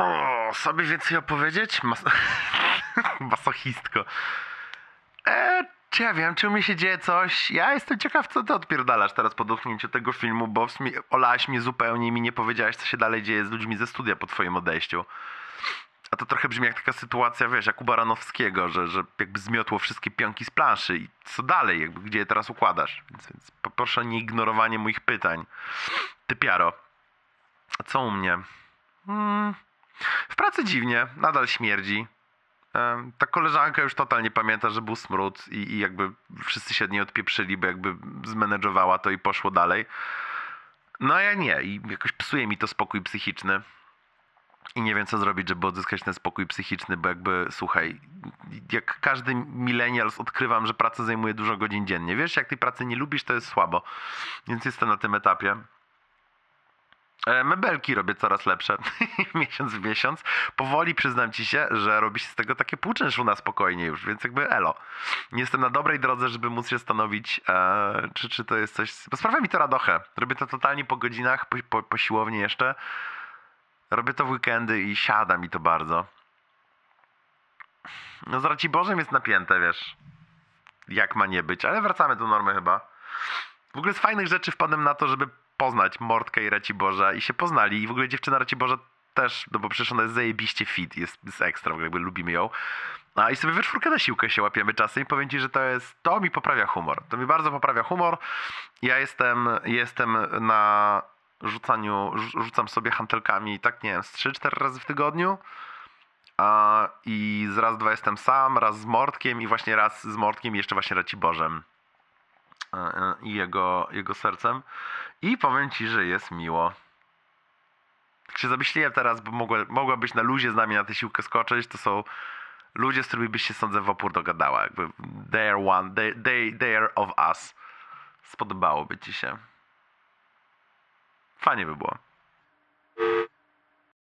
O, sobie więcej opowiedzieć? Mas... Masochistko. E, czy ja wiem, czy u mnie się dzieje coś? Ja jestem ciekaw, co ty odpierdalasz teraz po dotknięciu tego filmu, bo olałaś mnie zupełnie i mi nie powiedziałaś, co się dalej dzieje z ludźmi ze studia po twoim odejściu. A to trochę brzmi jak taka sytuacja, wiesz, jak u Baranowskiego, że, że jakby zmiotło wszystkie pionki z planszy i co dalej, jakby gdzie je teraz układasz. Więc, więc poproszę o nieignorowanie moich pytań. Ty piaro. A co u mnie? Hmm, w pracy dziwnie, nadal śmierdzi. Ta koleżanka już totalnie pamięta, że był smród i, i jakby wszyscy się od niej odpieprzyli, bo jakby zmenedżowała to i poszło dalej. No a ja nie i jakoś psuje mi to spokój psychiczny. I nie wiem, co zrobić, żeby odzyskać ten spokój psychiczny, bo jakby, słuchaj, jak każdy millennials odkrywam, że praca zajmuje dużo godzin dziennie. Wiesz, jak tej pracy nie lubisz, to jest słabo. Więc jestem na tym etapie. E, Mebelki robię coraz lepsze, miesiąc w miesiąc. Powoli przyznam ci się, że robi się z tego takie półczynsz na spokojnie już, więc jakby elo. Nie jestem na dobrej drodze, żeby móc się stanowić, e, czy, czy to jest coś... Bo sprawia mi to radochę. Robię to totalnie po godzinach, po, po, po siłowni jeszcze. Robię to w weekendy i siada mi to bardzo. No z Raciborzem jest napięte, wiesz. Jak ma nie być, ale wracamy do normy chyba. W ogóle z fajnych rzeczy wpadłem na to, żeby poznać Mordkę i Raciborza i się poznali. I w ogóle dziewczyna Raciborza też, no bo przecież ona jest zajebiście fit, jest, jest ekstra, w ogóle jakby lubimy ją. A i sobie we czwórkę na siłkę się łapiemy czasem i powiem ci, że to jest, to mi poprawia humor. To mi bardzo poprawia humor. Ja jestem, jestem na rzucaniu, rzu- rzucam sobie hantelkami tak, nie wiem, z 3-4 razy w tygodniu. A, I z raz, dwa jestem sam, raz z Mordkiem i właśnie raz z Mordkiem i jeszcze właśnie Raciborzem i jego, jego sercem. I powiem ci, że jest miło. Tak się zamyśliłem teraz, bo mogła, mogłabyś na luzie z nami na tę siłkę skoczyć. To są ludzie, z którymi byś się sądzę w opór dogadała. Jakby they are one, they, they, they are of us. Spodobałoby ci się. Fajnie by było.